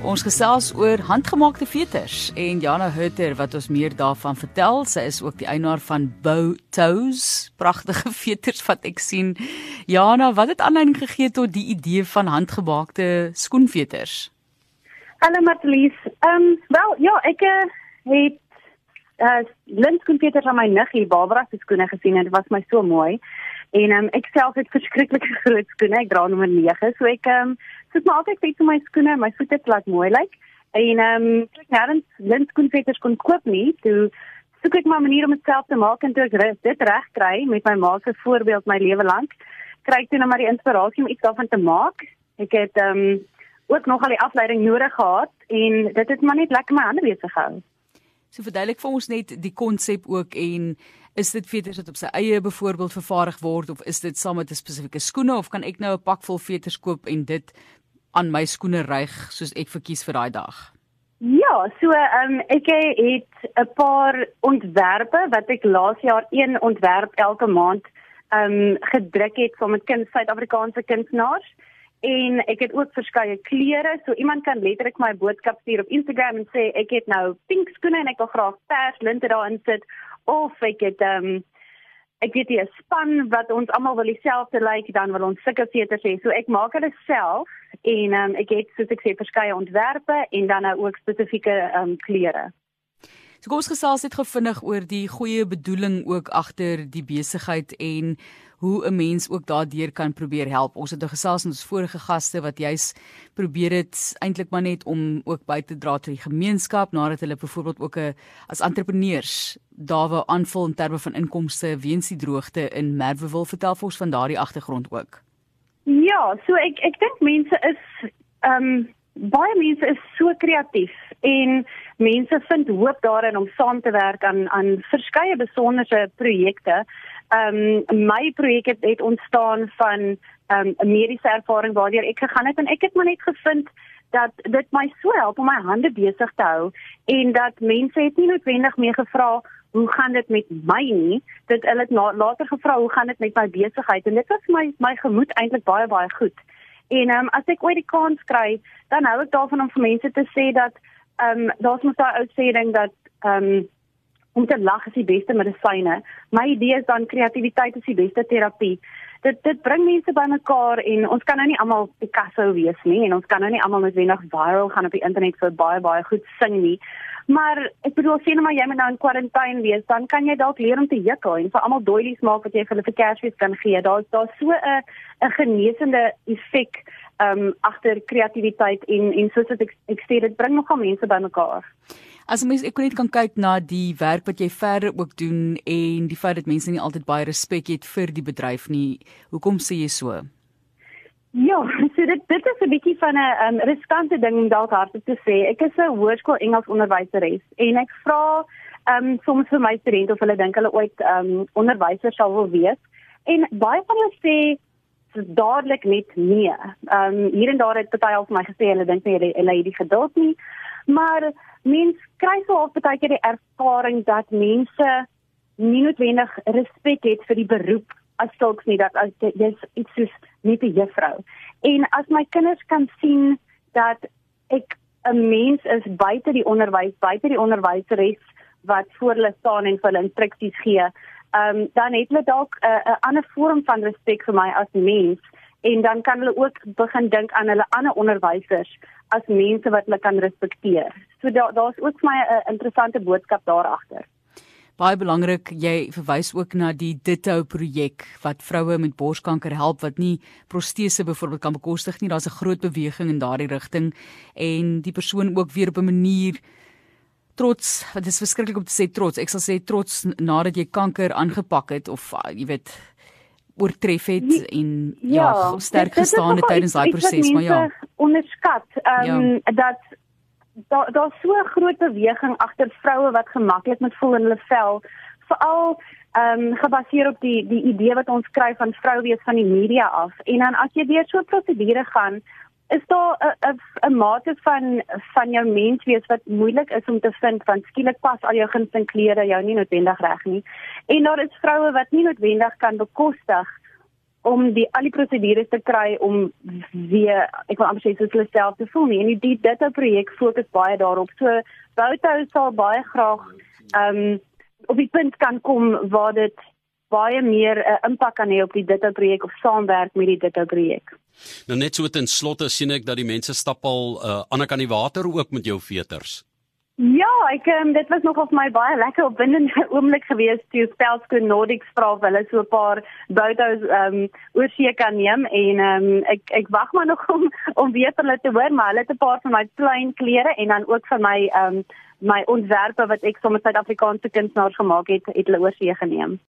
Ons gesels oor handgemaakte veters en Jana Hutter wat ons meer daarvan vertel. Sy is ook die eienaar van Bow Toes, pragtige veters wat ek sien. Jana, wat het aanleiding gegee tot die idee van handgemaakte skoenveters? Hallo Matlies. Ehm um, wel ja, ek uh, het uh lintskoenveters aan my niggie Barbara se skoene gesien en dit was my so mooi. En um, ek self het verskriklik groot skoene. Ek dra nommer 9, so ek ehm um, soek maar altyd net vir my skoene, my voete plat mooi lyk. En ehm um, ek nêrens lintskoenveters kon koop nie. Toe soek ek maar 'n manier om dit self te maak en toe ek dit reg kry met my ma se voorbeeld my lewe lank, kry ek toe nou maar die inspirasie om iets daarvan te maak. Ek het ehm um, ook nog al die afleiding nodig gehad en dit het maar net lekker my hande besig gehou. So verduidelik vir ons net die konsep ook en is dit veters wat op sy eie byvoorbeeld vervaardig word of is dit saam met 'n spesifieke skoene of kan ek nou 'n pak vol veters koop en dit aan my skoene ryg soos ek verkies vir daai dag? Ja, so ehm um, ek het 'n paar ontwerpe wat ek laas jaar een ontwerp elke maand ehm um, gedruk het saam met kind Suid-Afrikaanse kunstenaars en ek het ook verskeie kleure so iemand kan letterlik my boodskap stuur op Instagram en sê ek het nou pink skoene en ek wil graag pers linte daarin sit of ek het ehm um, ek weet jy 'n span wat ons almal wil dieselfde lyk like, dan wil ons sulke veters hê. So ek maak hulle self en um, ek het soos ek sê verskeie ontwerpe en dan nou ook spesifieke um, kleure. So kom ons gesels net gevindig oor die goeie bedoeling ook agter die besigheid en hoe 'n mens ook daardeur kan probeer help. Ons het nou gesels met ons vorige gaste wat juis probeer het eintlik maar net om ook by te dra tot die gemeenskap nadat hulle byvoorbeeld ook 'n as entrepreneurs daar wou aanvul in terme van inkomste weens die droogte in Merwe wil vertel vir ons van daardie agtergrond ook. Ja, so ek ek dink mense is ehm um, baie mense is so kreatief en mense vind hoop daarin om saam te werk aan aan verskeie besonderse projekte. Ehm um, my projek het, het ontstaan van ehm, 'n um, mediese ervaring waardeur ek gegaan het en ek het maar net gevind dat dit my so help om my hande besig te hou en dat mense het nie noodwendig meer gevra hoe gaan dit met my nie? Dit hulle het na, later gevra hoe gaan dit met my besigheid? En dit was my my gemoed eintlik baie baie goed. En um, as ek ooit die kans kry dan hou ek daarvan om vir mense te sê dat ehm um, daar's mos daai ou sê ding dat ehm um, om te lag is die beste medisyne. My idee is dan kreatiwiteit is die beste terapie. Dit dit bring mense bymekaar en ons kan nou nie almal Picasso wees nie en ons kan nou nie almal noodwendig viral gaan op die internet vir baie baie goed sing nie. Maar ek bedoel sien nou maar jy moet nou in kwarantyne wees, dan kan jy dalk leer om te jukkel en vir almal doilies maak wat jy vir hulle vir Kersfees kan gee. Daar's daar so 'n 'n genesende effek um agter kreatiwiteit en en soos ek ek sê dit bring nogal mense bymekaar. As mens ek kon net kan kyk na die werk wat jy verder ook doen en die feit dat mense nie altyd baie respek het vir die bedryf nie. Hoekom sê jy so? Ja, so dit dit is 'n bietjie van 'n um, riskante ding om dalk hardop te sê. Ek is 'n hoërskool Engels onderwyseres en ek vra um, soms vir my studente of hulle dink hulle ooit um, onderwyser sal wil wees. En baie van hulle sê dadelik net nee. Um, hier en daar het party al vir my gesê hulle dink nie hulle, hulle het die geduld nie. Maar mens kry so op baie keer die ervaring dat mense nie noodwendig respek het vir die beroep as sulks nie dat as jy's iets soos net 'n juffrou. En as my kinders kan sien dat ek 'n mens is buite die onderwys, buite die onderwyseres wat voor hulle staan en vir hulle instruksies gee, um, dan het hulle dalk 'n uh, 'n ander vorm van respek vir my as mens en dan kan hulle ook begin dink aan hulle ander onderwysers as mense wat hulle kan respekteer. So daar daar's ook vir my 'n interessante boodskap daar agter. Baie belangrik, jy verwys ook na die Ditto projek wat vroue met borskanker help wat nie protese byvoorbeeld kan bekostig nie. Daar's 'n groot beweging in daardie rigting en die persoon ook weer op 'n manier trots, dit is verskriklik om te sê trots. Ek sal sê trots nadat jy kanker aangepak het of jy weet oortref het en ja, ja sterk gestaan het tydens daai proses, maar ja. Onderskat ehm um, ja. dat daar daar's so 'n groot beweging agter vroue wat gemaklik met voel in hulle vel, veral ehm um, gebaseer op die die idee wat ons kry van vrou wees van die media af. En dan as jy deur so 'n prosedure gaan, is daar 'n 'n mate van van jou menswees wat moeilik is om te vind? Want skielik pas al jou gunsteling klere jou nie noodwendig reg nie. En daar is vroue wat nie noodwendig kan bekostig om die al die prosedures te kry om weer ek wil amper sê soos hulle self te voel nie. En die dit 'n projek fokus baie daarop. So Boutou sal baie graag ehm um, op die punt kan kom waar dit baie meer 'n uh, impak kan hê op die Ditto projek of saamwerk met die Ditto projek. Nou net so ten slotte sien ek dat die mense stap al uh, aan die water ook met jou veters. Ja, ek um, dit was nog of my baie lekker opwindende oomblik geweest toe Spelsko Nordics vra of hulle so 'n paar botos ehm um, oor see kan neem en ehm um, ek ek wag maar nog om om weer hulle te hoor, maar hulle het 'n paar van my klein klere en dan ook vir my ehm um, my ontwerpe wat ek sommer Suid-Afrikaanse kunstenaars gemaak het, het hulle oor see geneem.